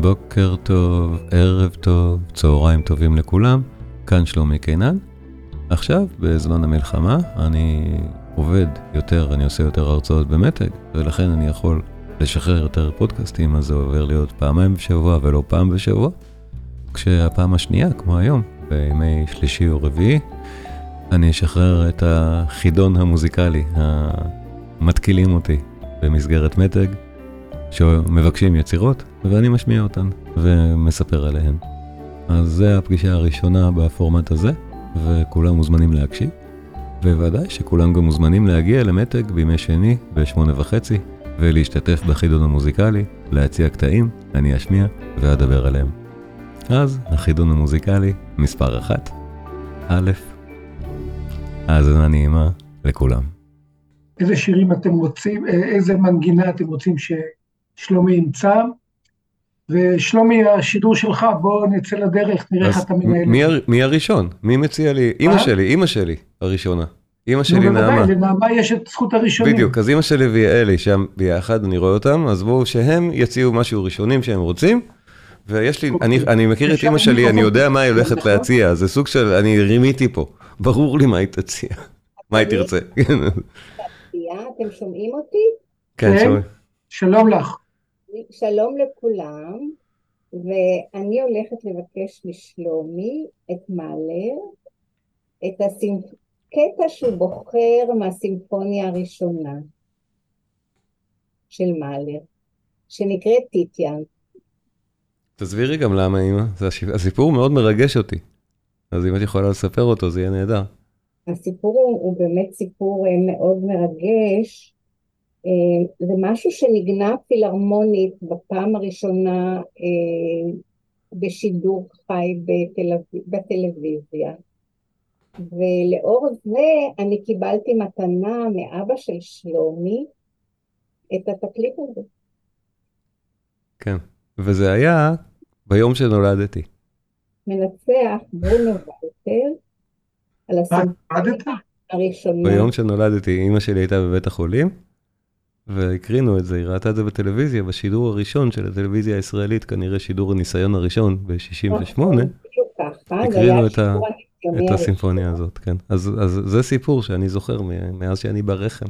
בוקר טוב, ערב טוב, צהריים טובים לכולם, כאן שלומי קינן. עכשיו, בזמן המלחמה, אני עובד יותר, אני עושה יותר הרצאות במתג, ולכן אני יכול לשחרר יותר פודקאסטים, אז זה עובר להיות פעמיים בשבוע ולא פעם בשבוע. כשהפעם השנייה, כמו היום, בימי שלישי או רביעי, אני אשחרר את החידון המוזיקלי, המתקילים אותי במסגרת מתג, שמבקשים יצירות, ואני משמיע אותן ומספר עליהן. אז זה הפגישה הראשונה בפורמט הזה, וכולם מוזמנים להקשיב. וודאי שכולם גם מוזמנים להגיע למתג בימי שני בשמונה וחצי, ולהשתתף בחידון המוזיקלי, להציע קטעים, אני אשמיע ואדבר עליהם. אז החידון המוזיקלי מספר אחת, א', האזנה נעימה לכולם. איזה שירים אתם רוצים, איזה מנגינה אתם רוצים ששלומי ימצא? ושלומי, השידור שלך, בוא נצא לדרך, נראה איך אתה מנהל. מי, מי הראשון? מי מציע לי? אימא שלי, אימא שלי הראשונה. אימא שלי נעמה. נו בוודאי, לנעמה יש את זכות הראשונים. בדיוק, אז אימא שלי ויעלי שם ביחד, אני רואה אותם, אז בואו שהם יציעו משהו ראשונים שהם רוצים. ויש לי, אני, אני מכיר את אימא שלי, אני יודע מה היא הולכת להציע, זה סוג של, אני רימיתי פה, ברור לי מה היא תציע, מה היא תרצה. אתם שומעים אותי? כן, שומעים. שלום לך. שלום לכולם, ואני הולכת לבקש משלומי את מאלר, את הקטע שהוא בוחר מהסימפוניה הראשונה של מאלר, שנקראת טיטיאן. תסבירי גם למה, אמא, הסיפור מאוד מרגש אותי, אז אם את יכולה לספר אותו זה יהיה נהדר. הסיפור הוא, הוא באמת סיפור מאוד מרגש, זה משהו שנגנה פילהרמונית בפעם הראשונה בשידור חי בטלו... בטלוויזיה. ולאור זה אני קיבלתי מתנה מאבא של שלומי את התקליט הזה. כן, וזה היה ביום שנולדתי. מנצח ברונו ולטר על הסימפוניה הראשונה. ביום שנולדתי, אימא שלי הייתה בבית החולים, והקרינו את זה, היא ראתה את זה בטלוויזיה, בשידור הראשון של הטלוויזיה הישראלית, כנראה שידור הניסיון הראשון ב-68, הקרינו את, ה... את הסימפוניה הזאת, כן. אז, אז זה סיפור שאני זוכר מאז שאני ברחם.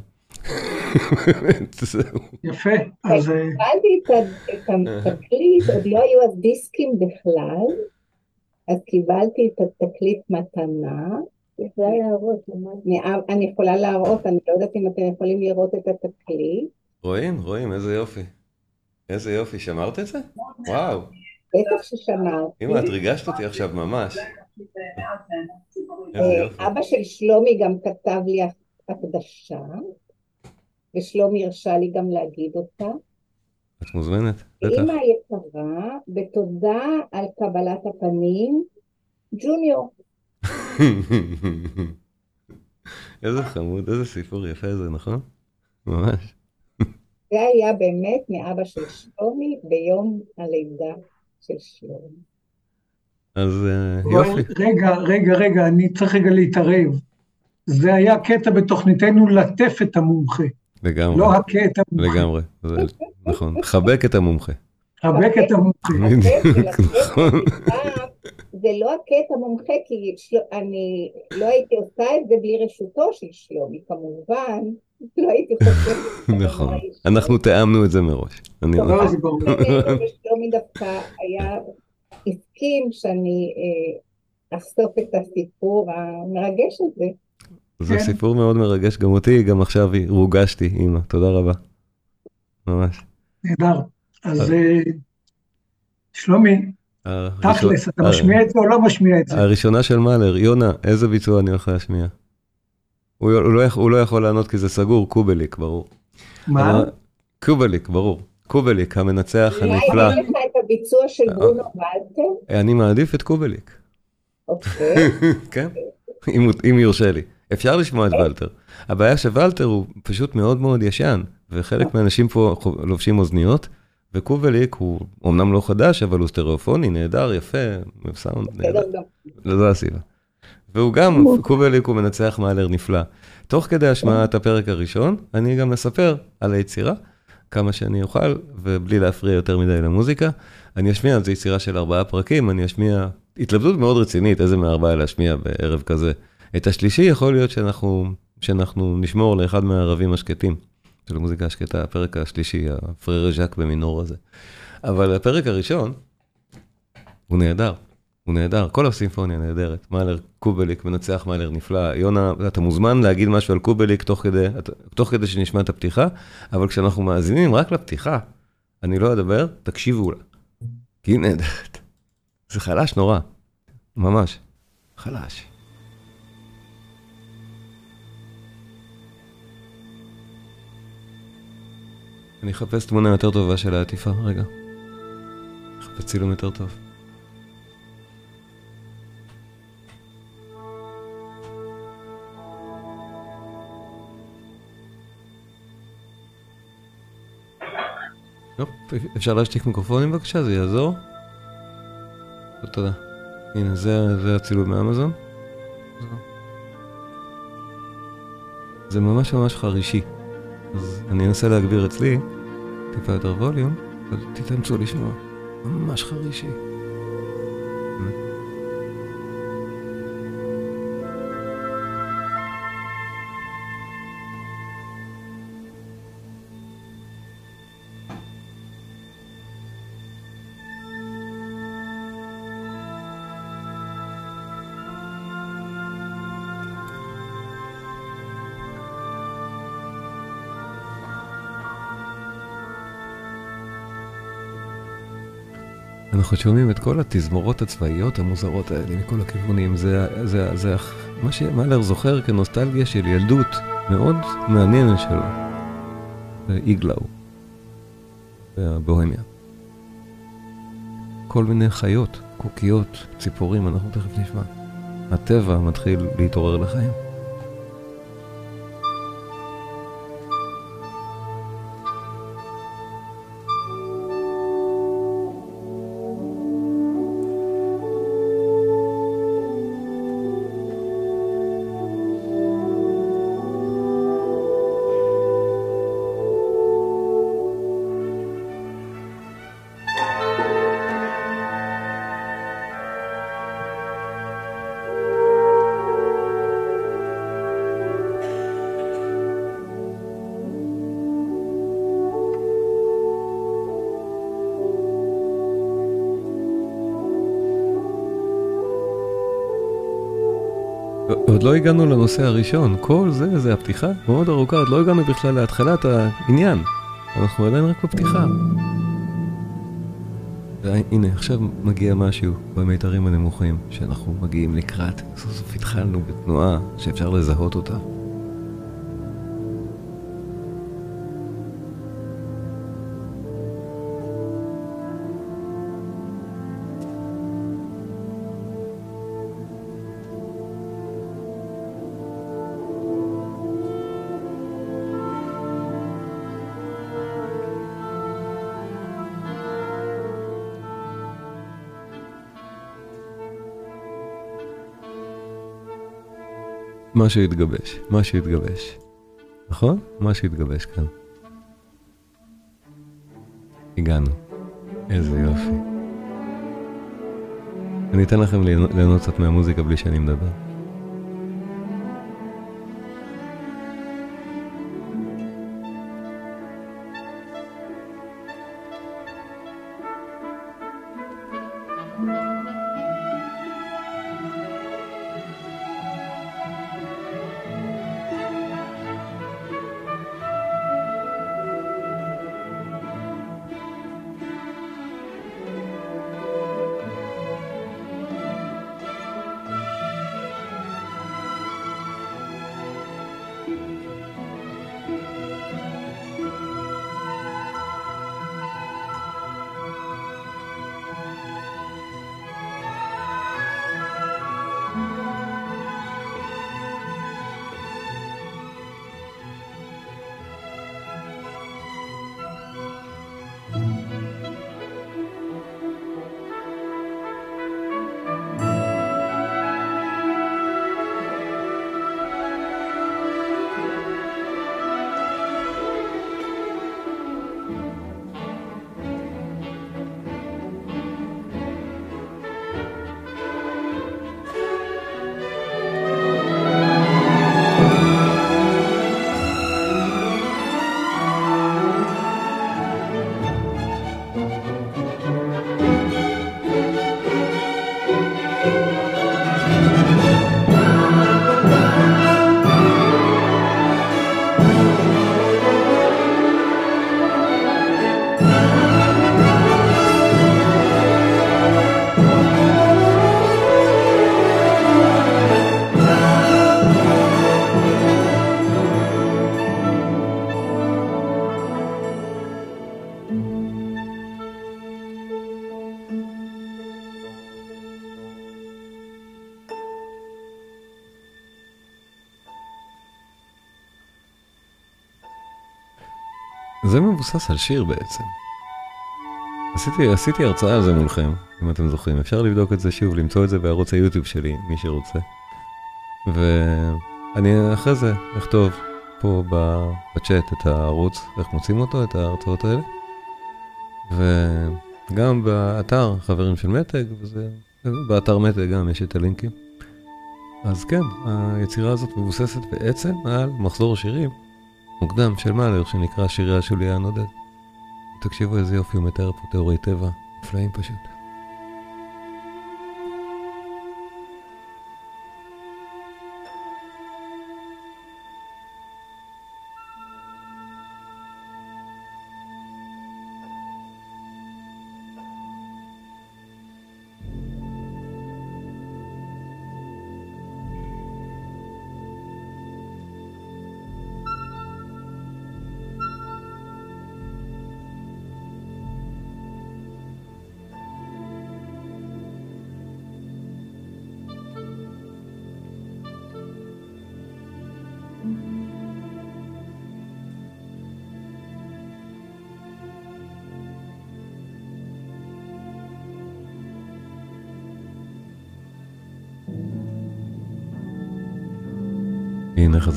יפה, אז... קיבלתי את התקליט, עוד לא היו אז דיסקים בכלל, אז קיבלתי את התקליט מתנה. אני יכולה להראות, אני לא יודעת אם אתם יכולים לראות את התקליט. רואים, רואים, איזה יופי. איזה יופי, שמרת את זה? וואו. בטח ששמרתי. אמא, את ריגשת אותי עכשיו ממש. אבא של שלומי גם כתב לי הקדשה, ושלומי הרשה לי גם להגיד אותה. את מוזמנת, בטח. אמא היקרה, בתודה על קבלת הפנים, ג'וניור. איזה חמוד, איזה סיפור יפה זה, נכון? ממש. זה היה באמת מאבא של שלומי ביום הלידה של שלומי. אז יופי. רגע, רגע, רגע, אני צריך רגע להתערב. זה היה קטע בתוכניתנו לטף את המומחה. לגמרי. לא הכה את המומחה. לגמרי, זה נכון. חבק את המומחה. חבק את המומחה. נכון. זה לא הכה את המומחה, כי אני לא הייתי עושה את זה בלי רשותו של שלומי, כמובן. לא הייתי חושבת. נכון, אנחנו תיאמנו את זה מראש. שלומי דווקא היה, הסכים שאני אחשוף את הסיפור המרגש הזה. זה סיפור מאוד מרגש גם אותי, גם עכשיו הורגשתי, אמא, תודה רבה. ממש. נהדר. אז שלומי, תכלס, אתה משמיע את זה או לא משמיע את זה? הראשונה של מאלר, יונה, איזה ביצוע אני הולך להשמיע? הוא לא יכול לענות כי זה סגור, קובליק, ברור. מה? קובליק, ברור. קובליק, המנצח הנפלא. אולי לך את הביצוע של ברונו ולטר? אני מעדיף את קובליק. אוקיי. כן, אם יורשה לי. אפשר לשמוע את ולטר. הבעיה שוולטר הוא פשוט מאוד מאוד ישן, וחלק מהאנשים פה לובשים אוזניות, וקובליק הוא אמנם לא חדש, אבל הוא סטריאופוני, נהדר, יפה, סאונד נהדר. זו הסיבה. והוא גם, קובליק הוא מנצח מאהלר נפלא. תוך כדי השמעת הפרק הראשון, אני גם אספר על היצירה, כמה שאני אוכל, ובלי להפריע יותר מדי למוזיקה. אני אשמיע, זו יצירה של ארבעה פרקים, אני אשמיע, התלבטות מאוד רצינית, איזה מארבעה להשמיע בערב כזה. את השלישי יכול להיות שאנחנו, שאנחנו נשמור לאחד מהערבים השקטים, של המוזיקה השקטה, הפרק השלישי, הפררה ז'אק במינור הזה. אבל הפרק הראשון, הוא נהדר. הוא נהדר, כל הסימפוניה נהדרת. מאלר, קובליק, מנצח מאלר נפלא. יונה, אתה מוזמן להגיד משהו על קובליק תוך כדי, תוך כדי שנשמע את הפתיחה, אבל כשאנחנו מאזינים רק לפתיחה, אני לא אדבר, תקשיבו לה. כי היא נהדרת. זה חלש נורא, ממש. חלש. אני אחפש תמונה יותר טובה של העטיפה, רגע. אחפש צילום יותר טוב. אפשר להשתיק מיקרופונים בבקשה, זה יעזור. תודה. הנה, זה, זה הצילום מאמזון. זה ממש ממש חרישי. אז אני אנסה להגביר אצלי טיפה יותר ווליום, אז תתאמצו לשמוע. ממש חרישי. אנחנו שומעים את כל התזמורות הצבאיות המוזרות האלה מכל הכיוונים. זה, זה, זה מה שמאלר זוכר כנוסטלגיה של ילדות מאוד מעניינת שלו. איגלאו, בבוהמיה. כל מיני חיות, קוקיות, ציפורים, אנחנו תכף נשמע. הטבע מתחיל להתעורר לחיים. עוד לא הגענו לנושא הראשון, כל זה, זה הפתיחה מאוד ארוכה, עוד לא הגענו בכלל להתחלת העניין. אנחנו עדיין רק בפתיחה. הנה, עכשיו מגיע משהו במיתרים הנמוכים, שאנחנו מגיעים לקראת. סוף סוף התחלנו בתנועה שאפשר לזהות אותה. מה שהתגבש, מה שהתגבש. נכון? מה שהתגבש כאן. הגענו. איזה יופי. אני אתן לכם ליהנות קצת מהמוזיקה בלי שאני מדבר. זה מבוסס על שיר בעצם. עשיתי, עשיתי הרצאה על זה מולכם, אם אתם זוכרים. אפשר לבדוק את זה שוב, למצוא את זה בערוץ היוטיוב שלי, מי שרוצה. ואני אחרי זה אכתוב פה בצ'אט את הערוץ, איך מוצאים אותו, את ההרצאות האלה. וגם באתר חברים של מתג, וזה, באתר מתג גם יש את הלינקים. אז כן, היצירה הזאת מבוססת בעצם על מחזור שירים מוקדם של מאלר שנקרא שירי השולי הנודד. תקשיבו איזה יופי, הוא מתאר פה תיאורי טבע, נפלאים פשוט.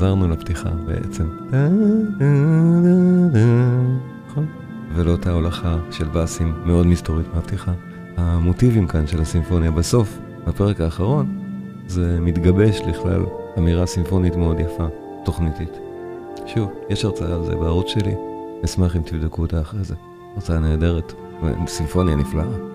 חזרנו לפתיחה בעצם. נכון? ולאותה הולכה של באסים מאוד מסתורית מהפתיחה. המוטיבים כאן של הסימפוניה בסוף, בפרק האחרון, זה מתגבש לכלל אמירה סימפונית מאוד יפה, תוכניתית. שוב, יש הרצאה על זה בערוץ שלי, אשמח אם תבדקו אותה אחרי זה. הרצאה נהדרת, סימפוניה נפלאה.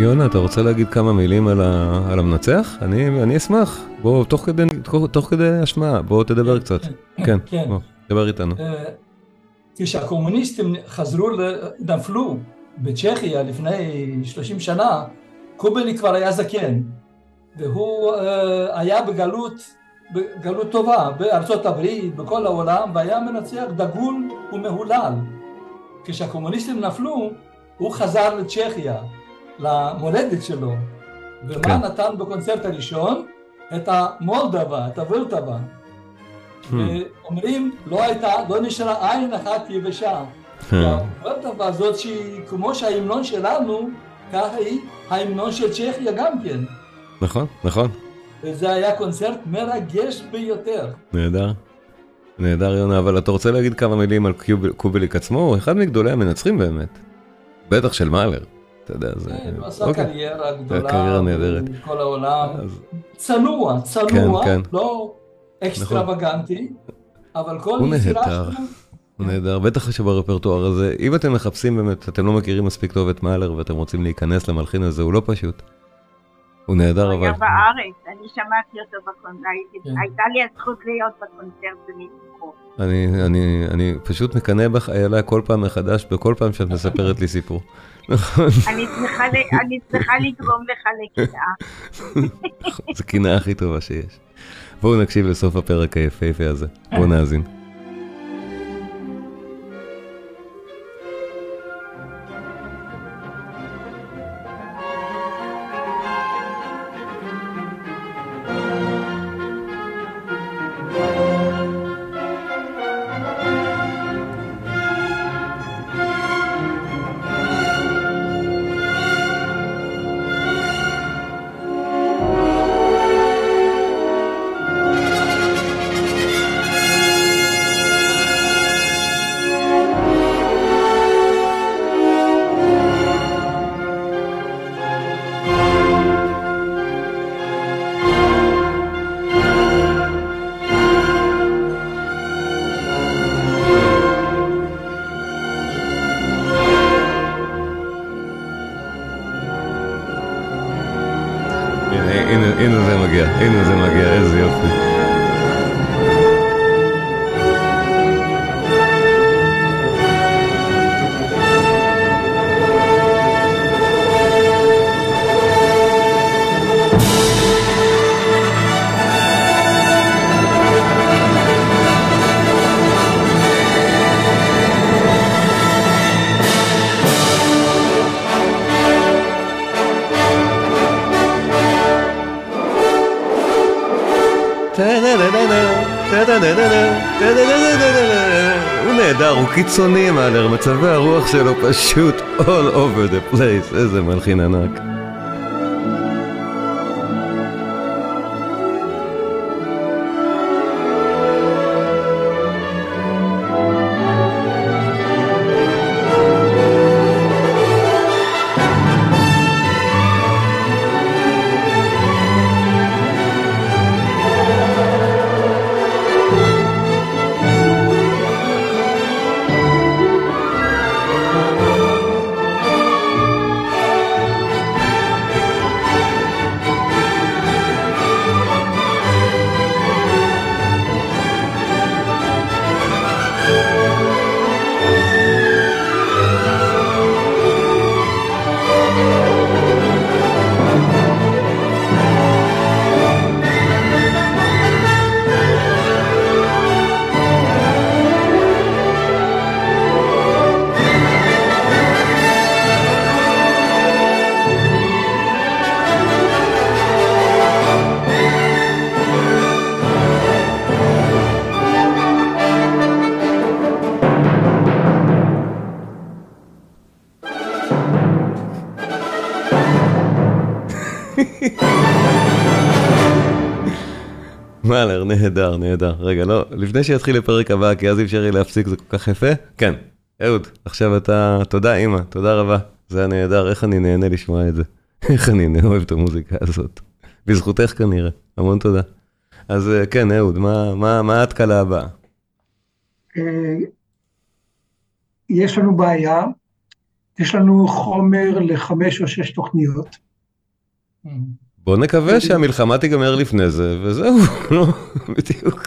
יונה, אתה רוצה להגיד כמה מילים על, ה, על המנצח? אני, אני אשמח. בוא, תוך כדי, תוך כדי השמעה, בוא תדבר כן, קצת. כן, כן, כן. בוא, דבר איתנו. אה, כשהקומוניסטים חזרו, נפלו בצ'כיה לפני 30 שנה, קובלי כבר היה זקן, והוא אה, היה בגלות, בגלות טובה, בארצות הברית, בכל העולם, והיה מנצח דגול ומהולל. כשהקומוניסטים נפלו, הוא חזר לצ'כיה. למולדת שלו. ומה כן. נתן בקונצרט הראשון? את המולדבה, את הוולטבה. Hmm. ואומרים, לא הייתה, לא נשארה עין אחת יבשה. Hmm. והוולטבה הזאת שהיא, כמו שההמנון שלנו, ככה היא ההמנון של צ'כיה גם כן. נכון, נכון. וזה היה קונצרט מרגש ביותר. נהדר. נהדר יונה, אבל אתה רוצה להגיד כמה מילים על קובליק עצמו? הוא אחד מגדולי המנצחים באמת. בטח של מאלר. אתה יודע, זה... כן, הוא עשה אוקיי. קריירה גדולה. קריירה נהדרת. בכל העולם. אז צנוע, צנוע, כן. לא אקסטרווגנטי, אבל כל הוא יצירה נהדר. שלו, הוא נהדר, בטח שברפרטואר הזה, אם אתם מחפשים באמת, אתם לא מכירים מספיק טוב את מאלר ואתם רוצים להיכנס למלחין הזה, הוא לא פשוט. הוא נהדר הוא אבל... היה בארץ, אני שמעתי אותו בקונצרט, כן. הייתה לי הזכות להיות בקונצרט. אני, אני, אני פשוט מקנא בך, איילה, כל פעם מחדש, בכל פעם שאת מספרת לי סיפור. אני צריכה לגרום לך לקנאה. זו קנאה הכי טובה שיש. בואו נקשיב לסוף הפרק היפהפה הזה, בואו נאזין. נהדר, הוא קיצוני מאלר, מצבי הרוח שלו פשוט all over the place, איזה מלחין ענק. מאלר, נהדר, נהדר. רגע, לא, לפני שיתחיל לפרק הבא, כי אז אי אפשר יהיה להפסיק, זה כל כך יפה. כן, אהוד, עכשיו אתה, תודה אמא, תודה רבה. זה היה נהדר, איך אני נהנה לשמוע את זה. איך אני אוהב את המוזיקה הזאת. בזכותך כנראה, המון תודה. אז אה, כן, אהוד, מה, מה, מה ההתקלה הבאה? אה, יש לנו בעיה, יש לנו חומר לחמש או שש תוכניות. בוא נקווה שהמלחמה תיגמר לפני זה, וזהו, לא, בדיוק.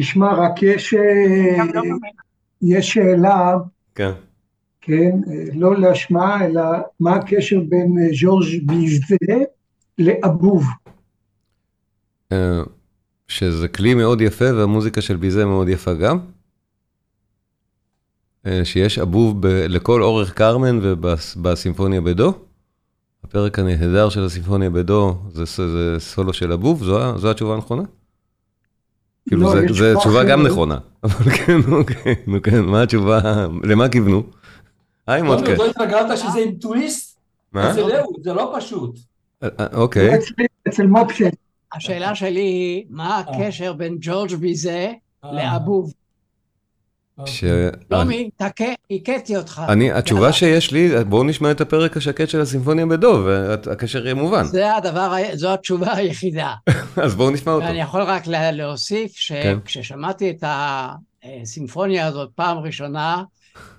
תשמע, רק יש, אה. יש שאלה, כן. כן, אה, לא להשמעה, אלא מה הקשר בין אה, ז'ורג' ביזה לאבוב. שזה כלי מאוד יפה, והמוזיקה של ביזה מאוד יפה גם. שיש אבוב ב- לכל אורך קרמן ובסימפוניה בדו. הפרק הנהדר של הסימפוניה בדו זה, זה סולו של אבוב, זו, זו התשובה הנכונה? כאילו, לא, זה תשובה גם. נכונה, אבל כן, אוקיי, נו כן, מה התשובה, למה כיוונו? היי מודקה. לא התרגלת שזה עם טוויסט? מה? זה לא, זה לא פשוט. אה, אה, אוקיי, אצל מודקה, השאלה שלי היא, מה הקשר בין ג'ורג' ביזה לאבוב? ש... שלומי, הכיתי אותך. אני, התשובה שיש לי, בואו נשמע את הפרק השקט של הסימפוניה בדו, והקשר יהיה מובן. זה הדבר, זו התשובה היחידה. אז בואו נשמע אותו. ואני יכול רק לה- להוסיף כן. שכששמעתי את הסימפוניה הזאת פעם ראשונה,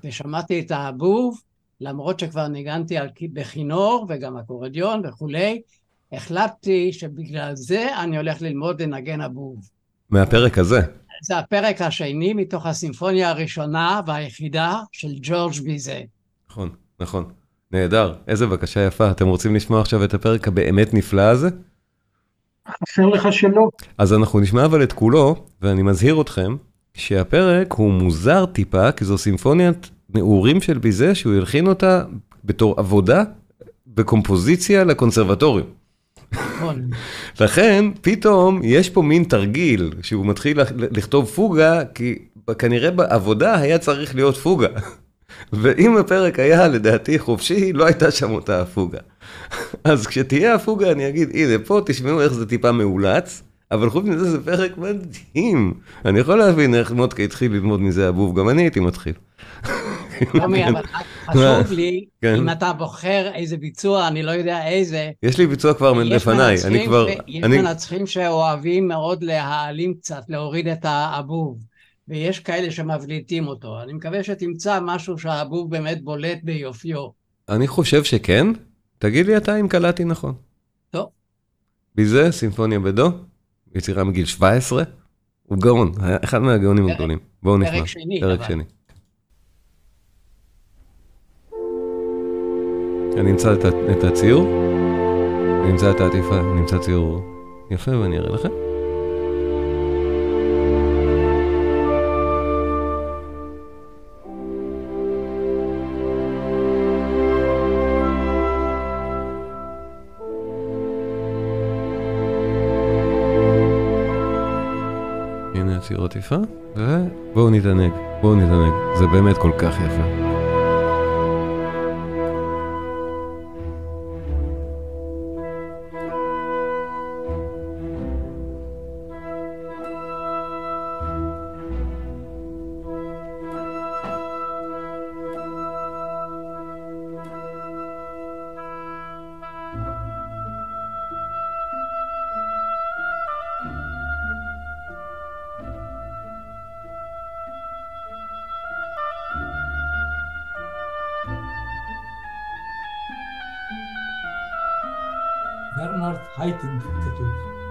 ושמעתי את האבוב, למרות שכבר ניגנתי על, בכינור וגם אקורדיון וכולי, החלטתי שבגלל זה אני הולך ללמוד לנגן אבוב. מהפרק הזה. זה הפרק השני מתוך הסימפוניה הראשונה והיחידה של ג'ורג' ביזה. נכון, נכון. נהדר, איזה בקשה יפה. אתם רוצים לשמוע עכשיו את הפרק הבאמת נפלא הזה? חסר לך שלא. אז אנחנו נשמע אבל את כולו, ואני מזהיר אתכם שהפרק הוא מוזר טיפה, כי זו סימפוניית נעורים של ביזה, שהוא הלחין אותה בתור עבודה בקומפוזיציה לקונסרבטוריום. נכון. לכן, פתאום יש פה מין תרגיל, שהוא מתחיל לכ- לכתוב פוגה, כי כנראה בעבודה היה צריך להיות פוגה. ואם הפרק היה לדעתי חופשי, לא הייתה שם אותה הפוגה. אז כשתהיה הפוגה אני אגיד, הנה פה תשמעו איך זה טיפה מאולץ, אבל חוץ מזה זה פרק מדהים. אני יכול להבין איך מודקה התחיל ללמוד מזה הבוב, גם אני הייתי מתחיל. שלומי, אבל חשוב לי, כן. אם אתה בוחר איזה ביצוע, אני לא יודע איזה, יש לי ביצוע כבר לפניי, אני כבר... יש מנצחים שאוהבים מאוד להעלים קצת, להוריד את האבוב, ויש כאלה שמבליטים אותו. אני מקווה שתמצא משהו שהאבוב באמת בולט ביופיו. אני חושב שכן. תגיד לי אתה אם קלטתי נכון. טוב. ביזה, סימפוניה בדו, יצירה מגיל 17, הוא גאון, אחד מהגאונים הגדולים. בואו נשמע. פרק שני, פרק. שני. אני אמצא את הציור, אני אמצא את העטיפה, אני אמצא ציור יפה ואני אראה לכם. יפה, ובואו נתענג, בואו נתענג, זה באמת כל כך יפה. I think that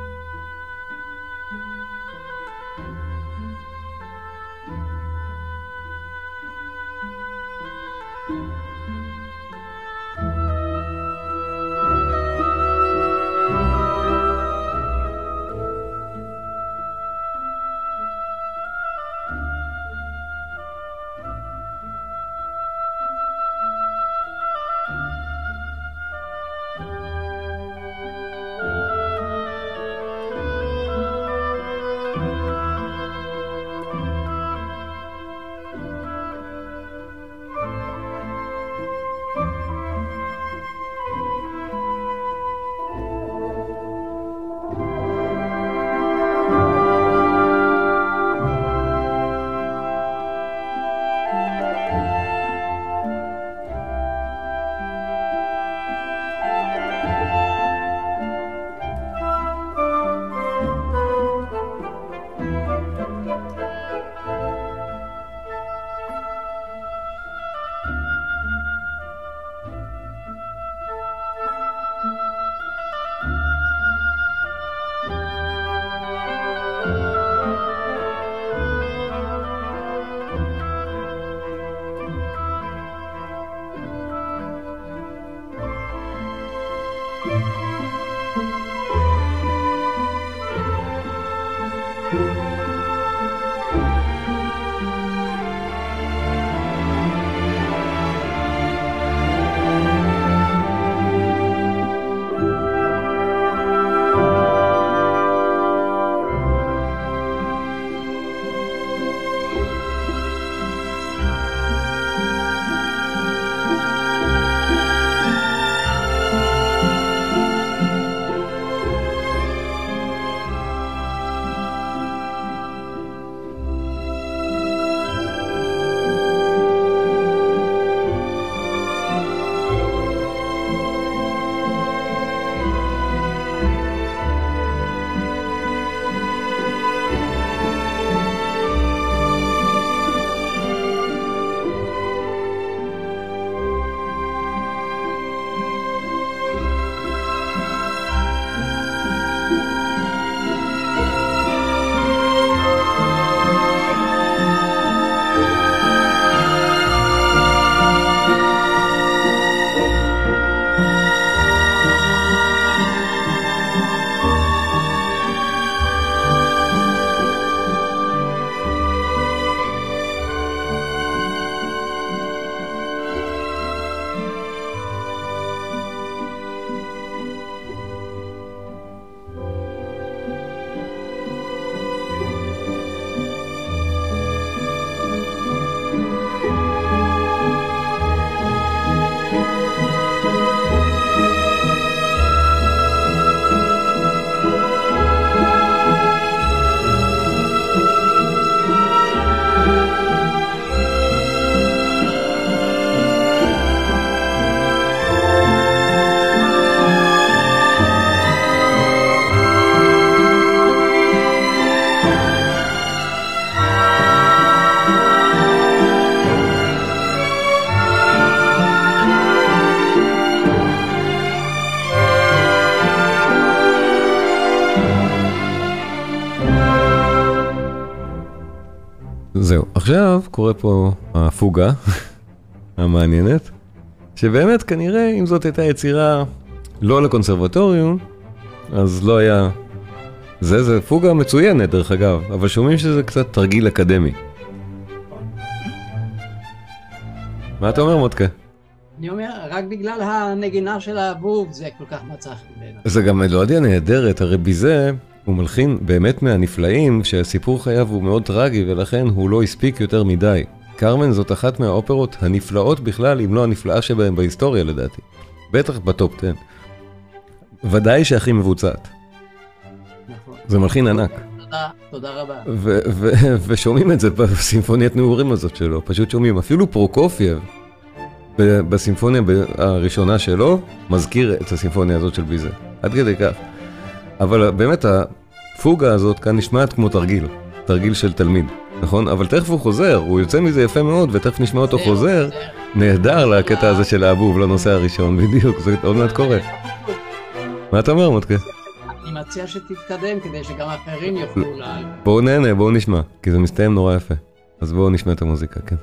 קורה פה הפוגה המעניינת, שבאמת כנראה אם זאת הייתה יצירה לא לקונסרבטוריום, אז לא היה... זה, זה פוגה מצוינת דרך אגב, אבל שומעים שזה קצת תרגיל אקדמי. מה אתה אומר מודקה? אני אומר, רק בגלל הנגינה של האבוב זה כל כך מצא חן בעיניי. זה גם מלודיה נהדרת, הרי בזה הוא מלחין באמת מהנפלאים, שסיפור חייו הוא מאוד טרגי ולכן הוא לא הספיק יותר מדי. כרמן זאת אחת מהאופרות הנפלאות בכלל, אם לא הנפלאה שבהן בהיסטוריה לדעתי. בטח ב top 10. ודאי שהכי מבוצעת. נכון. זה מלחין ענק. תודה, תודה רבה. ושומעים את זה בסימפוניית נעורים הזאת שלו, פשוט שומעים. אפילו פרוקופייב, בסימפוניה הראשונה שלו, מזכיר את הסימפוניה הזאת של ביזה. עד כדי כך. אבל באמת, הפוגה הזאת כאן נשמעת כמו תרגיל. תרגיל של תלמיד, נכון? אבל תכף הוא חוזר, הוא יוצא מזה יפה מאוד, ותכף נשמע אותו חוזר. נהדר לקטע הזה של האבוב, לנושא הראשון, בדיוק, זה עוד מעט קורה. מה אתה אומר, מותקה? אני מציע שתתקדם כדי שגם אחרים יוכלו ל... בואו נהנה, בואו נשמע, כי זה מסתיים נורא יפה. אז בואו נשמע את המוזיקה, כן.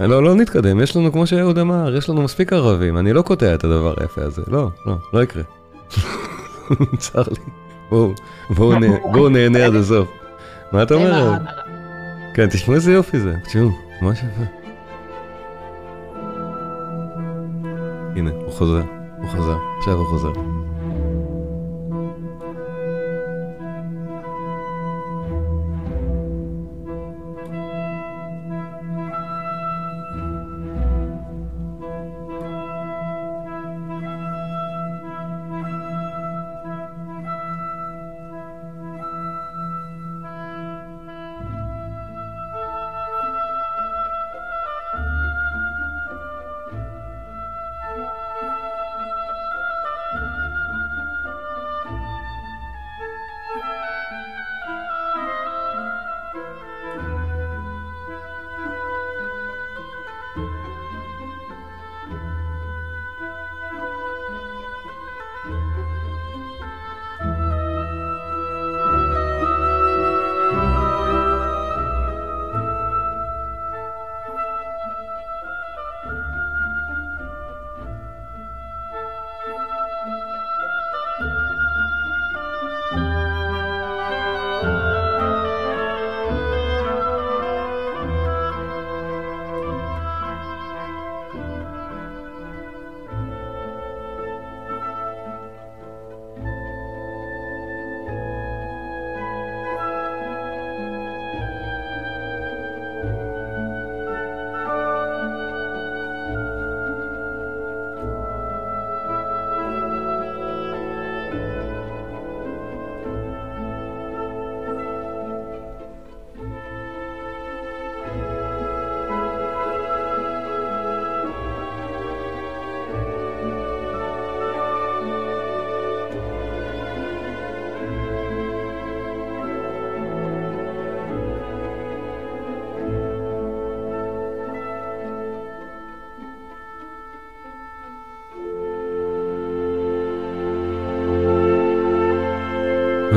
לא, לא נתקדם, יש לנו, כמו שאהוד אמר, יש לנו מספיק ערבים, אני לא קוטע את הדבר היפה הזה, לא, לא, לא יקרה. צר לי. בואו, בואו נה- בואו נהנה עד הסוף. מה אתה אומר? כן, תשמעו איזה יופי זה, תשמעו, ממש יפה. הנה, הוא חוזר, הוא חזר, עכשיו הוא חוזר.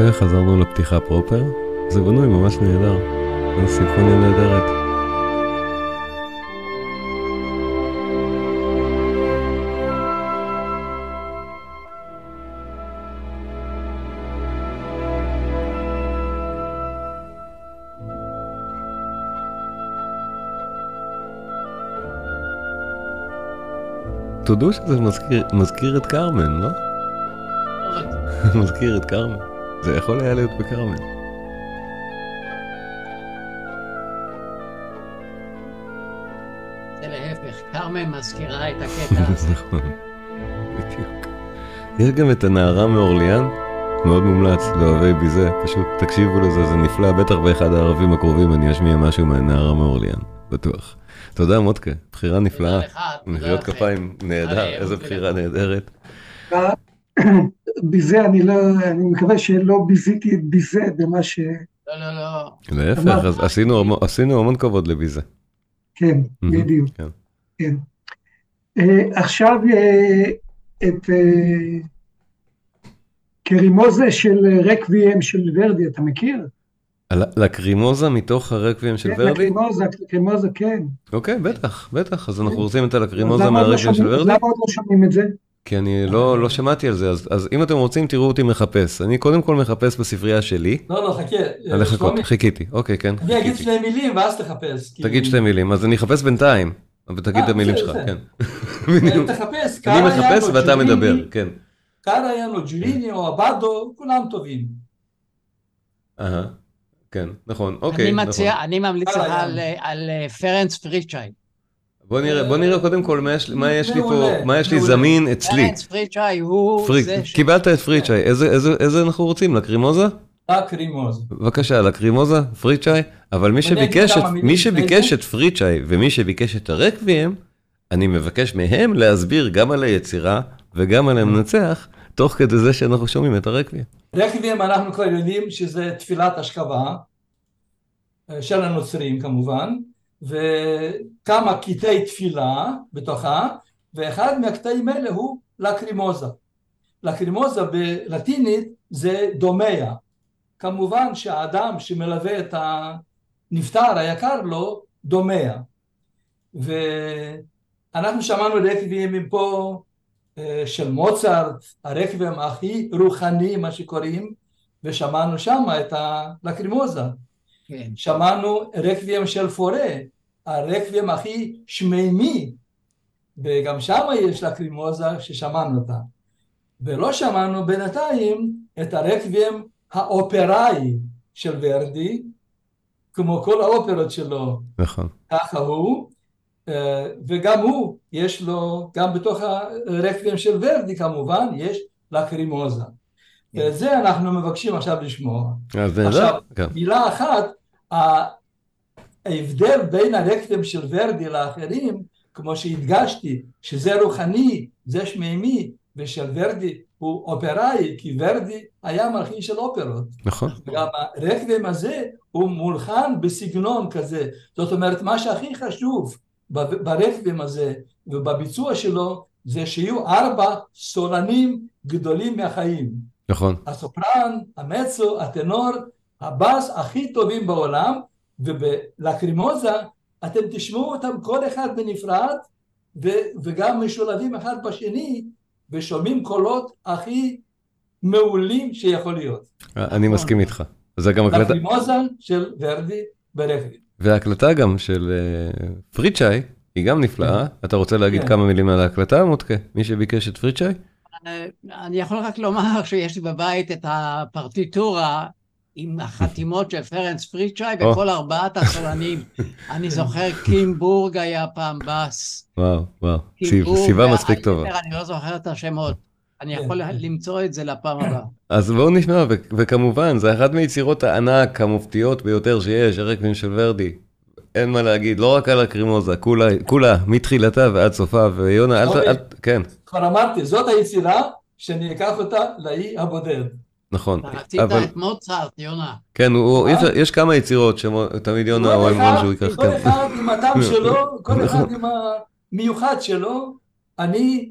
וחזרנו לפתיחה פרופר. זה בנוי ממש נהדר. זו סימפוניה נהדרת. תודו שזה מזכיר, מזכיר את קרמן, לא? מזכיר את קרמן. זה יכול היה להיות להפך, כרמן מזכירה את הקטע הזה. נכון, בדיוק. יש גם את הנערה מאורליאן, מאוד מומלץ לאוהבי ביזה, פשוט תקשיבו לזה, זה נפלא, בטח באחד הערבים הקרובים אני אשמיע משהו מהנערה מאורליאן, בטוח. תודה מותקה, בחירה נפלאה, תודה לך, תודה מחיאות. כפיים נהדר, איזה. בחירה נהדרת. בזה אני לא, אני מקווה שלא ביזיתי את ביזה במה ש... לא, לא, לא. להפך, עשינו עשינו המון כבוד לביזה. כן, בדיוק. כן. כן. אה, עכשיו אה, את אה, קרימוזה של רקוויאם של ורדי, אתה מכיר? על- לקרימוזה מתוך הרקבים של כן, ורדי? לקרימוזה, לקרימוזה, כן. אוקיי, בטח, בטח, אז אנחנו רוצים את הלקרימוזה לא מהרקבים של ורדי? למה עוד לא שומעים את זה? כי אני לא, לא שמעתי על זה, אז, אז אם אתם רוצים תראו אותי מחפש. אני קודם כל מחפש בספרייה שלי. לא, לא, חכה. אה, לחכות, שלומי, חיכיתי, אוקיי, כן, אני אגיד. שני מילים ואז תחפש. כי- תגיד שתי מילים, אז אני אחפש בינתיים, ותגיד את אה, המילים בסדר, שלך, בסדר. כן. תחפש, אני מחפש ואתה מדבר. כן. קראיין או ג'ריני או אבדו, כולם טובים. אהה, כן, נכון, אוקיי, אני נכון. מציע, אני ממליץ לך. על, על אה, פרנס פריצ'אי. בוא נראה, בוא נראה קודם כל מה יש לי- מה יש לי פה, מה יש לי. זמין אצלי. פרנס פריצ'אי הוא פריק, זה ש... קיבלת את פריצ'אי, איזה- איזה איזה אנחנו רוצים? לקרימוזה? לקרימוז. בבקשה, לקרימוזה, פריצ'אי, אבל מי שביקש את, פריצ'אי ומי שביקש את הרקבים, אני מבקש מהם להסביר גם על היצירה וגם על המנצח, תוך כדי זה שאנחנו שומעים את הרקבים. רקבים אנחנו כבר יודעים שזה תפילת השכבה, אה, של הנוצרים כמובן, וכמה קטעי תפילה בתוכה, ואחד מהקטעים האלה הוא לקרימוזה. לקרימוזה בלטינית זה דומע. כמובן שהאדם שמלווה את הנפטר היקר לו, דומע. ואנחנו שמענו רקבים פה אה, של מוצרט, הרקבים הכי רוחני, מה שקוראים, ושמענו שם את הלקרימוזה. כן. שמענו רקבים של פורה, הרקבים הכי שמימי, וגם שם יש לקרימוזה ששמענו אותה. ולא שמענו בינתיים את הרקבים האופראי של ורדי, כמו כל האופרות שלו, נכון. ככה הוא, אה, וגם הוא, יש לו, גם בתוך הרקבים של ורדי כמובן, יש לקרימוזה. ואת זה אנחנו מבקשים עכשיו לשמוע. עכשיו, כן. מילה אחת, ההבדל בין הרקבים של ורדי לאחרים, כמו שהדגשתי, שזה רוחני, זה שמימי, ושל ורדי הוא אופראי, כי ורדי היה מלחין של אופרות. נכון. וגם הרקבים הזה הוא מולחן בסגנון כזה. זאת אומרת, מה שהכי חשוב ברקבים הזה ובביצוע שלו, זה שיהיו ארבע סולנים גדולים מהחיים. נכון. הסופרן, המצו, הטנור, הבאס הכי טובים בעולם, ובלקרימוזה אתם תשמעו אותם כל אחד בנפרד, ו- וגם משולבים אחד בשני, ושומעים קולות הכי מעולים שיכול להיות. אני מסכים איתך. זה גם הקלטה, לקרימוזה של ורדי ברקבי. וההקלטה גם של אה, פריצ'אי, היא גם נפלאה. אתה רוצה להגיד כן. כמה מילים על ההקלטה, מותקה? מי שביקש את פריצ'אי? אה, אני יכול רק לומר שיש לי בבית את הפרטיטורה עם החתימות של פרנס פריצ'אי או. וכל ארבעת הסולנים. אני זוכר קימבורג היה פעם בס. וואו, וואו. סיבה מספיק טובה. אני לא זוכר את השמות. אני כן, יכול כן. למצוא את זה לפעם הבאה. אז בואו נשמע, וכמובן, זה אחת מיצירות הענק המופתיות ביותר שיש, הרקבים של ורדי. אין מה להגיד, לא רק על הקרימוזה, כולה, כולה, מתחילתה ועד סופה, ויונה, אל ת... כן, כבר אמרתי, זאת היצירה שאני אקח אותה לאי הבודד. נכון. רצית אבל, את מוצרט, יונה. כן, הוא, אפשר- יש כמה יצירות שתמיד יונה אוהב אחד- משהו ייקח, כל. אחד עם הטעם שלו, כל אחד נכון. עם המיוחד שלו. אני,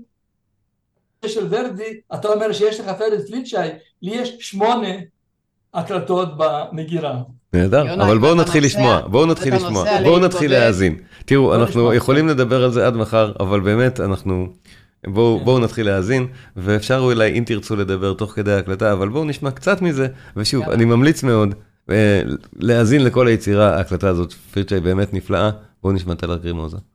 של ורדי, אתה אומר שיש לך פרץ פליצ'אי, לי יש שמונה הקלטות במגירה. נהדר, אבל בואו נתחיל לשמוע, בואו נתחיל לשמוע, בואו נתחיל להאזין. תראו, אנחנו. יכולים לדבר על זה עד מחר, אבל באמת, אנחנו... בואו כן. בואו נתחיל להאזין, ואפשר אולי אם תרצו לדבר תוך כדי ההקלטה, אבל בואו נשמע קצת מזה, ושוב. אני ממליץ מאוד אה, להאזין לכל היצירה, ההקלטה הזאת, פירצ'י באמת נפלאה, בואו נשמע את הלגרימוזה. Iudicamus,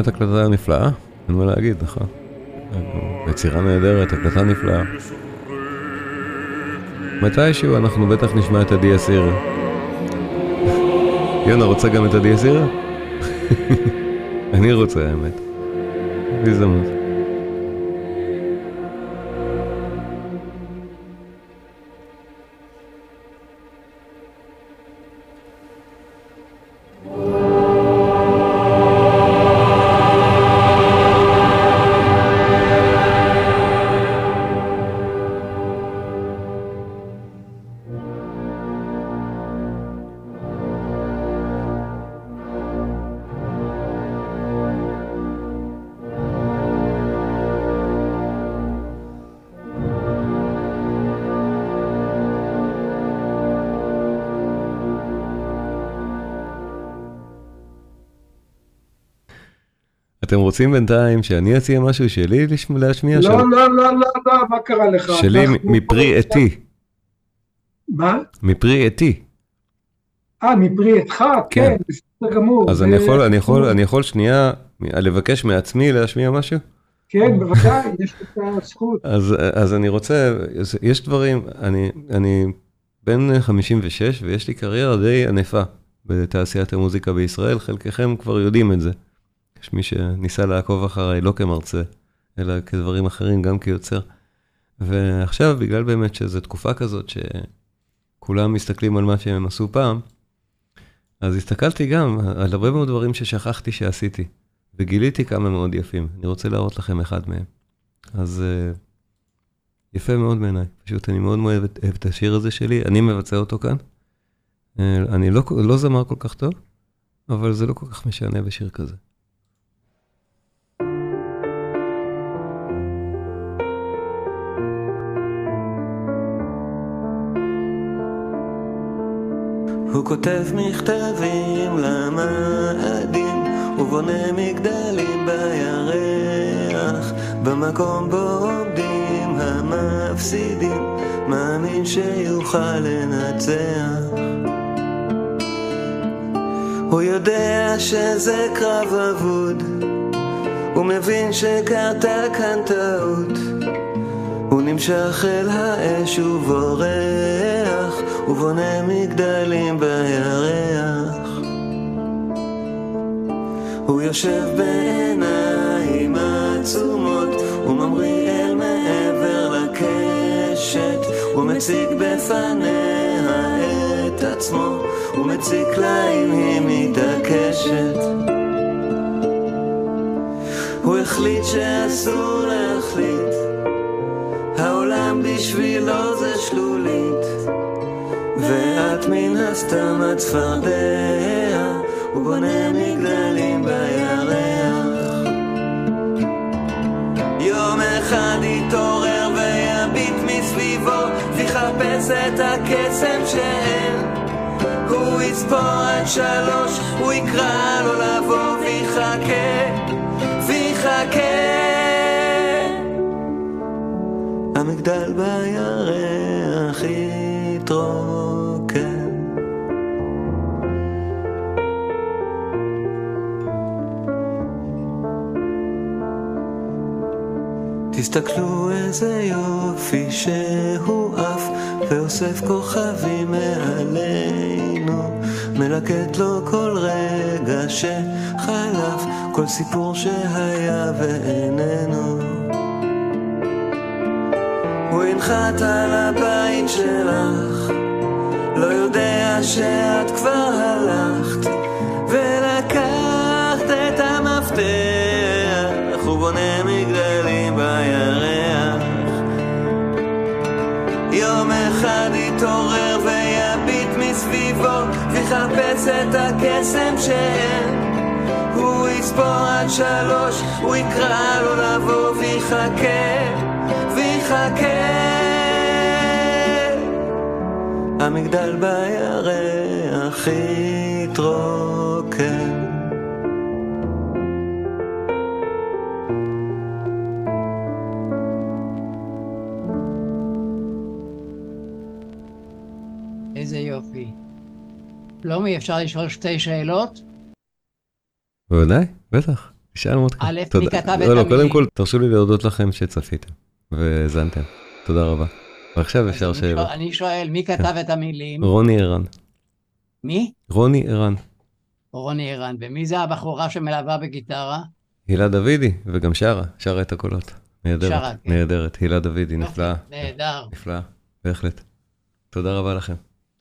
באמת הקלטה נפלאה, אין מה להגיד, נכון. יצירה נהדרת, הקלטה נפלאה. מתישהו אנחנו בטח נשמע את עדי אסירה. יונה רוצה גם את עדי אסירה? אני רוצה האמת. בהזדמנות. רוצים בינתיים שאני אציע משהו שלי להשמיע? לא, לא, לא, לא, לא, מה קרה לך? שלי מפרי עטי. מה? מפרי עטי. אה, מפרי עטך? כן, בסדר גמור. אז אני יכול, אני יכול, אני יכול שנייה לבקש מעצמי להשמיע משהו? כן, בוודאי, יש לך זכות. אז, אז אני רוצה, יש דברים, אני, אני בן 56 ויש לי קריירה די ענפה בתעשיית המוזיקה בישראל, חלקכם כבר יודעים את זה. יש מי שניסה לעקוב אחריי לא כמרצה, אלא כדברים אחרים, גם כיוצר. ועכשיו, בגלל באמת שזו תקופה כזאת שכולם מסתכלים על מה שהם עשו פעם, אז הסתכלתי גם על הרבה מאוד דברים ששכחתי שעשיתי, וגיליתי כמה מאוד יפים. אני רוצה להראות לכם אחד מהם. אז יפה מאוד בעיניי, פשוט אני מאוד מאוד אוהב את השיר הזה שלי, אני מבצע אותו כאן. אני לא, לא זמר כל כך טוב, אבל זה לא כל כך משנה בשיר כזה. הוא כותב מכתבים למאדים, ובונה מגדלים בירח, במקום בו עומדים המפסידים, מאמין שיוכל לנצח. הוא יודע שזה קרב אבוד, הוא מבין שקרתה כאן טעות, הוא נמשך אל האש ובורח, ובונה מגדלים בירח. הוא יושב בעיניים עצומות, וממריא אל מעבר לקשת, ומציג בפניה את עצמו, ומציק לה אם היא מתעקשת. הוא החליט שאסור להחליט, העולם בשבילו זה שלולית. ואת מן הסתם הצפרדע, הוא בונה מגדלים בירח. יום אחד יתעורר ויביט מסביבו, ויחפש את הקסם שאין. הוא יספור עד שלוש, הוא יקרא לו לבוא ויחכה, ויחכה. המגדל בירח יתרוקן. תסתכלו איזה יופי שהוא עף ואוסף כוכבים מעלינו מלקט לו כל רגע שחלף כל סיפור שהיה ואיננו. הוא ינחת על הבית שלך לא יודע שאת כבר הלכת ולקחת את המפתח הוא בונה יתעורר ויביט מסביבו ויחפש את הקסם שאין הוא יספור עד שלוש הוא יקרא לו לבוא ויחכה ויחכה. המגדל בירח יתרוקן איזה יופי. פלומי, אפשר לשאול שתי שאלות? בוודאי, בטח. תשאל מותק. א'. מי כתב את לא, לא, קודם המילים? כל, תרשו לי להודות לכם שצפיתם והאזנתם. תודה רבה. ועכשיו אפשר שאלות. אני שואל, מי כתב את המילים? רוני ערן. מי? רוני ערן. רוני ערן. ומי זה הבחורה שמלווה בגיטרה? הילה דוידי, וגם שרה, שרה את הקולות. שרה, נהדרת, כן. נהדרת. הילה דוידי, נפלאה. נהדר. נפלאה, בהחלט. תודה רבה לכם.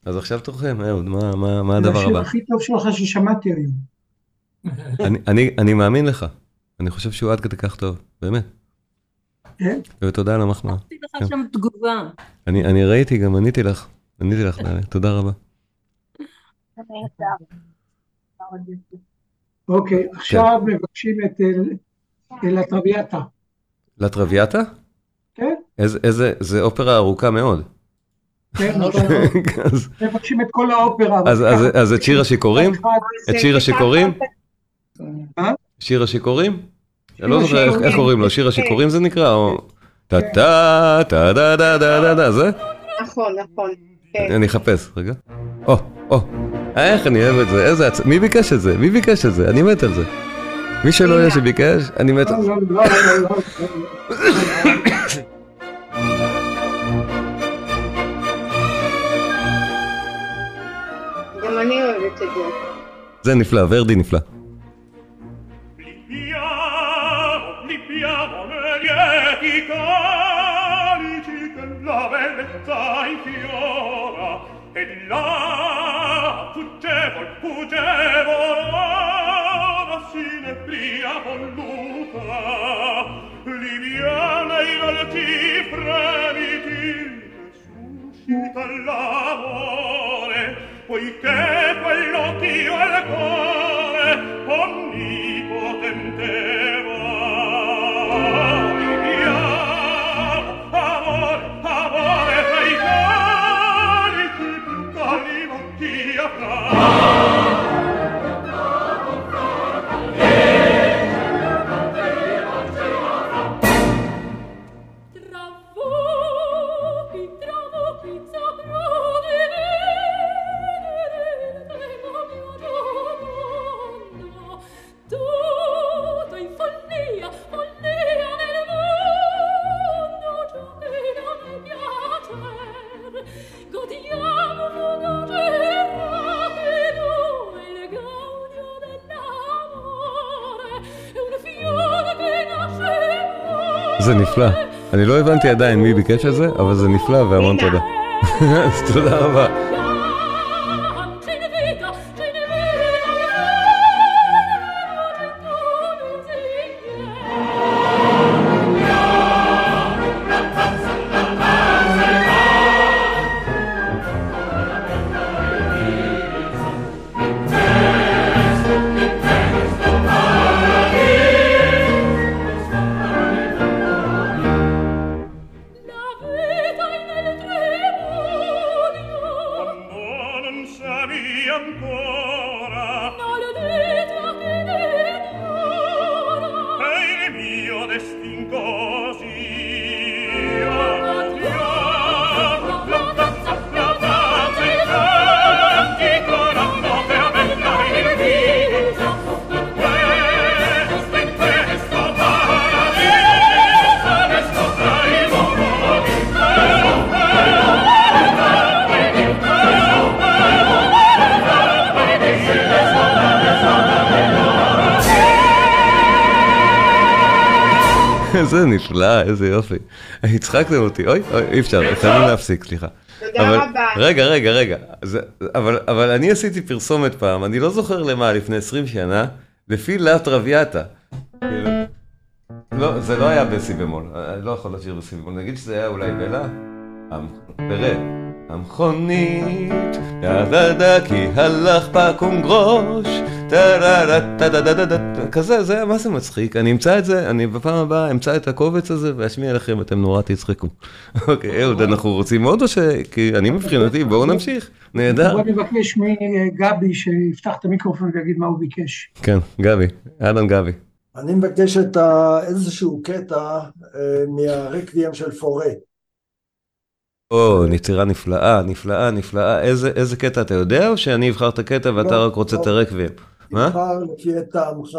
אז עכשיו תורכם, אהוד, מה- מה מה הדבר השיר הבא? הכי טוב שלך ששמעתי היום. אני- אני- אני מאמין לך. אני חושב שהוא עד כדי כך טוב, באמת. כן? ותודה על המחמאה. עשיתי לך שם תגובה. אני אני ראיתי, גם עניתי לך. עניתי לך. תודה רבה. אוקיי, עכשיו מבקשים את הטרוויאטה. לטרוויאטה? כן? איזה, איזה, זה אופרה ארוכה מאוד. כן, לא, אבל אז- מבקשים את כל האופרה. אז- את שיר השיכורים? את שיר השיכורים? מה? שיר השיכורים? לא זוכר איך- קוראים לו, שיר השיכורים זה נקרא? או... טה טה טה דה דה דה דה דה זה? נכון, נכון. כן. אני אחפש, רגע. או, או. איך אני אוהב את זה, איזה עצ... מי ביקש את זה? מי ביקש את זה? אני מת על זה. מי שלא יהיה שביקש, אני מת על לא, זה. גם אני אוהבת את זה. זה נפלא, ורדי נפלא. Lippiamo, lippiamo negli echi calici che la bellezza infiora e là fuggevol, fuggevol ora si nebbia volluta liviana in alti fremiti che suscita l'amore poiché אני לא הבנתי עדיין מי ביקש את זה, אבל זה נפלא והמון תודה. אז תודה רבה. איזה נפלא, איזה יופי. הצחקתם אותי, אוי, אוי, אי אפשר, חייבים להפסיק, סליחה. תודה רבה. רגע, רגע, רגע. זה, אבל, אבל אני עשיתי פרסומת פעם, אני לא זוכר למה, לפני 20 שנה, לפי לה טרוויאטה. כאילו, לא, זה לא היה בסי במול, אני לא יכול לשיר בסי במול, נגיד שזה היה אולי בלה? המ- תראה, המכונית, דה כי הלך פקום גרוש, כזה, זה, מה זה מצחיק? אני אמצא את זה, אני בפעם הבאה אמצא את הקובץ הזה ואשמיע לכם, אתם נורא תצחקו. אוקיי, אהוד, אנחנו רוצים עוד או ש... כי אני מבחינתי, בואו נמשיך, נהדר. בוא נבקש מגבי שיפתח את המיקרופון ויגיד מה הוא ביקש. כן, גבי, אהלן גבי. אני מבקש את. איזשהו קטע מהרקוויאם של פורה. או, יצירה נפלאה, נפלאה, נפלאה. איזה, איזה קטע אתה יודע, או שאני אבחר את הקטע ואתה לא, רק רוצה לא. את הרקבים? מה? תבחר לפי טעמך.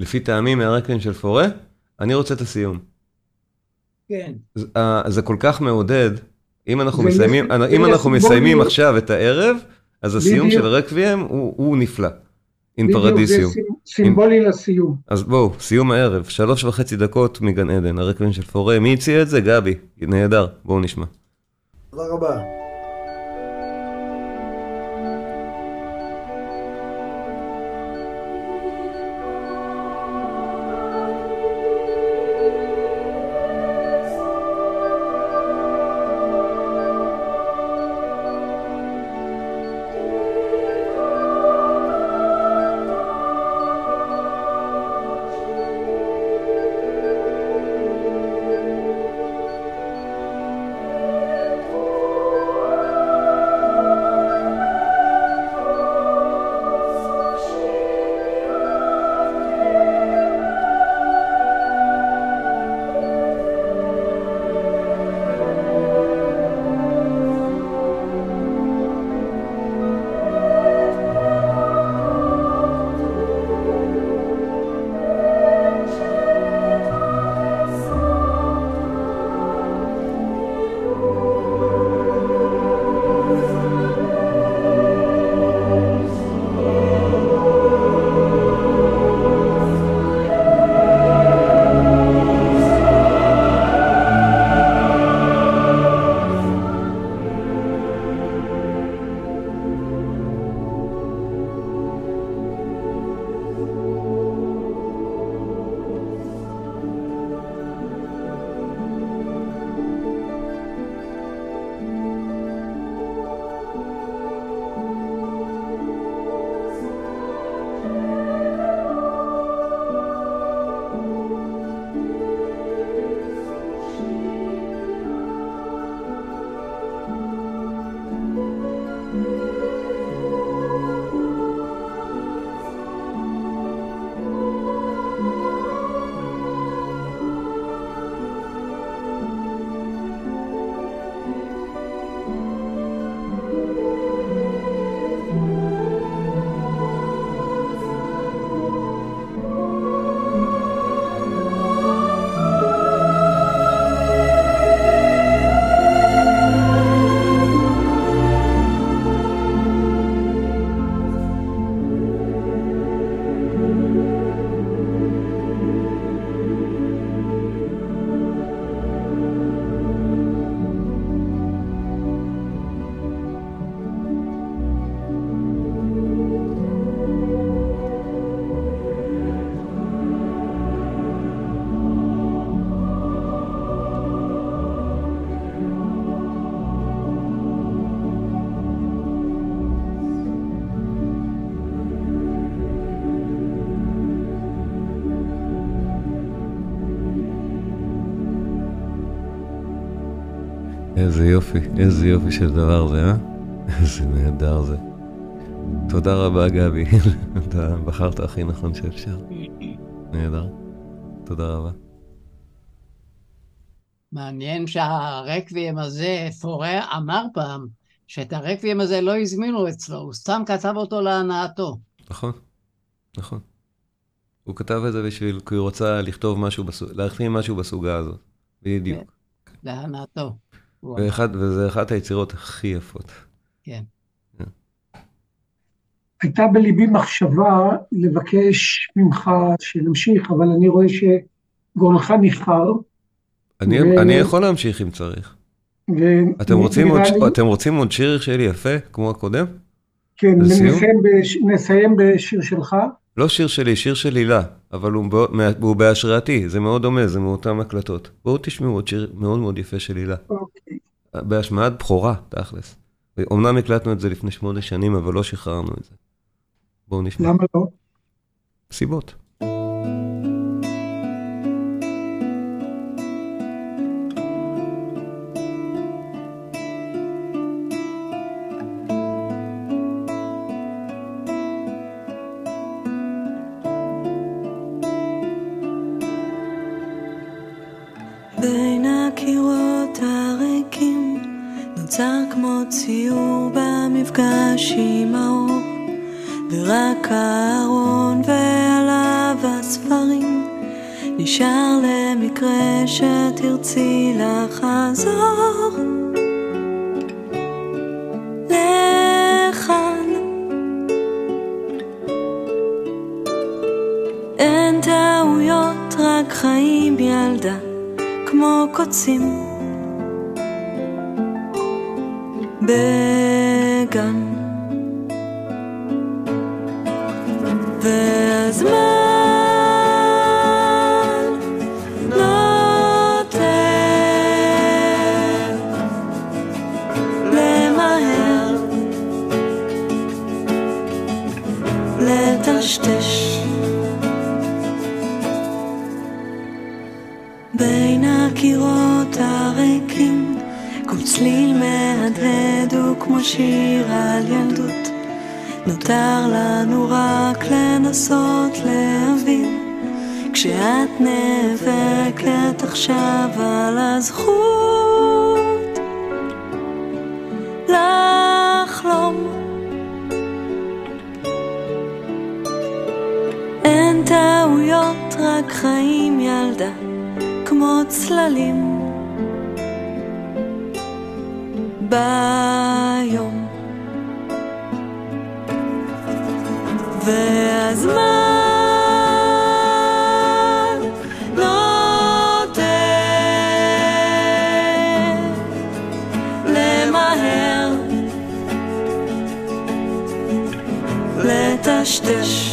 לפי טעמי מהרקבים של פורה, אני רוצה את הסיום. כן. זה- אה, זה כל כך מעודד, אם אנחנו מסיימים, יהיה- אם זה אנחנו מסיימים סימבולי. עכשיו את הערב, אז הסיום בדיוק. של הרקבים הוא הוא נפלא. אין בדיוק, זה פרדיסיום. סימ- סימבולי לסיום. אז בואו, סיום הערב, שלוש וחצי דקות מגן עדן, הרקבים של פורה. מי הציע את זה? גבי. נהדר, בואו נשמע. תודה רבה. איזה יופי של דבר זה, אה? איזה נהדר זה. תודה רבה, גבי. אתה בחרת הכי נכון שאפשר. נהדר. תודה רבה. מעניין שהרקבים הזה, פורה אמר פעם, שאת הרקבים הזה לא הזמינו אצלו, הוא סתם כתב אותו להנאתו. נכון, נכון. הוא כתב את זה בשביל, כי הוא רצה לכתוב משהו, להכין משהו בסוגה הזאת. בדיוק. להנאתו. ואחד, וזה אחת היצירות הכי יפות. כן. הייתה בליבי מחשבה לבקש ממך שנמשיך, אבל אני רואה שגורלך ניחר. אני, ו- אני יכול להמשיך אם צריך. ו- אתם רוצים, עוד, לי- אתם רוצים עוד שיר שלי יפה, כמו הקודם? כן? נסיים, בש... נסיים בשיר שלך. לא שיר שלי, שיר של הילה, אבל הוא, בא- הוא בהשראתי, זה מאוד דומה, זה מאותן הקלטות. בואו תשמעו עוד שיר מאוד מאוד יפה של הילה. בהשמעת בכורה, תכלס. אמנם הקלטנו את זה לפני שמונה שנים, אבל לא שחררנו את זה. בואו נשמע. למה לא? סיבות. טעויות, רק חיים ילדה כמו צללים. ביום. והזמן נוטה למהר, לטשטש,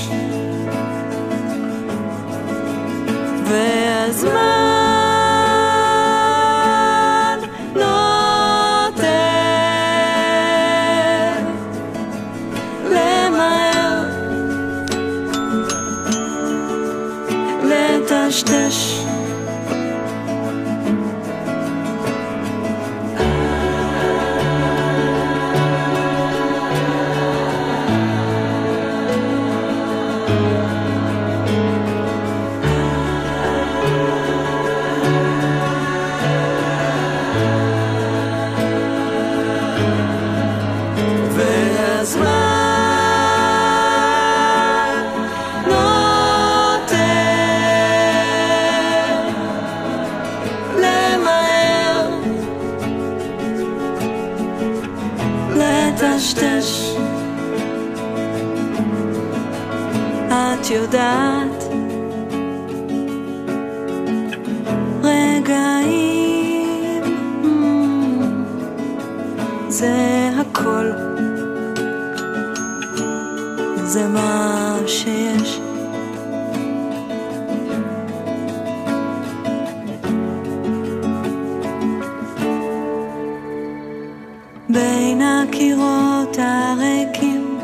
בין הקירות הריקים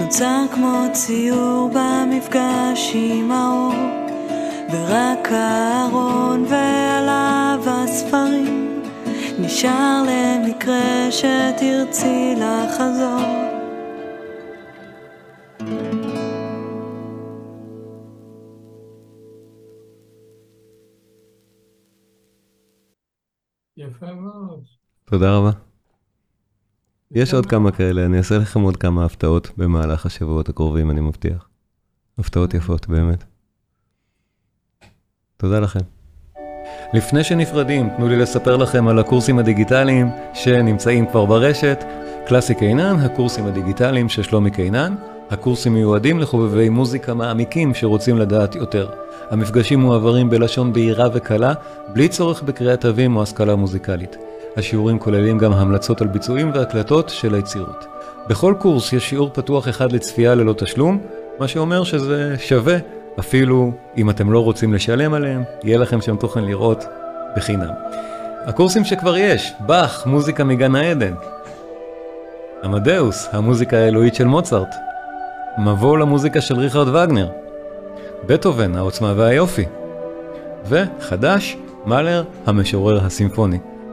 נוצר כמו ציור במפגש עם האור ורק הארון ועליו הספרים נשאר למקרה שתרצי לחזור יפה מאוד. תודה רבה. יש עוד כמה כאלה, אני אעשה לכם עוד כמה הפתעות במהלך השבועות הקרובים, אני מבטיח. הפתעות יפות, באמת. תודה לכם. לפני שנפרדים, תנו לי לספר לכם על הקורסים הדיגיטליים שנמצאים כבר ברשת. קלאסי קינן, הקורסים הדיגיטליים של שלומי קינן. הקורסים מיועדים לחובבי מוזיקה מעמיקים שרוצים לדעת יותר. המפגשים מועברים בלשון בהירה וקלה, בלי צורך בקריאת תווים או השכלה מוזיקלית. השיעורים כוללים גם המלצות על ביצועים והקלטות של היצירות. בכל קורס יש שיעור פתוח אחד לצפייה ללא תשלום, מה שאומר שזה שווה, אפילו אם אתם לא רוצים לשלם עליהם, יהיה לכם שם תוכן לראות בחינם. הקורסים שכבר יש, באך, מוזיקה מגן העדן. עמדאוס, המוזיקה האלוהית של מוצרט. מבוא למוזיקה של ריכרד וגנר. בטהובן, העוצמה והיופי. וחדש, מאלר, המשורר הסימפוני.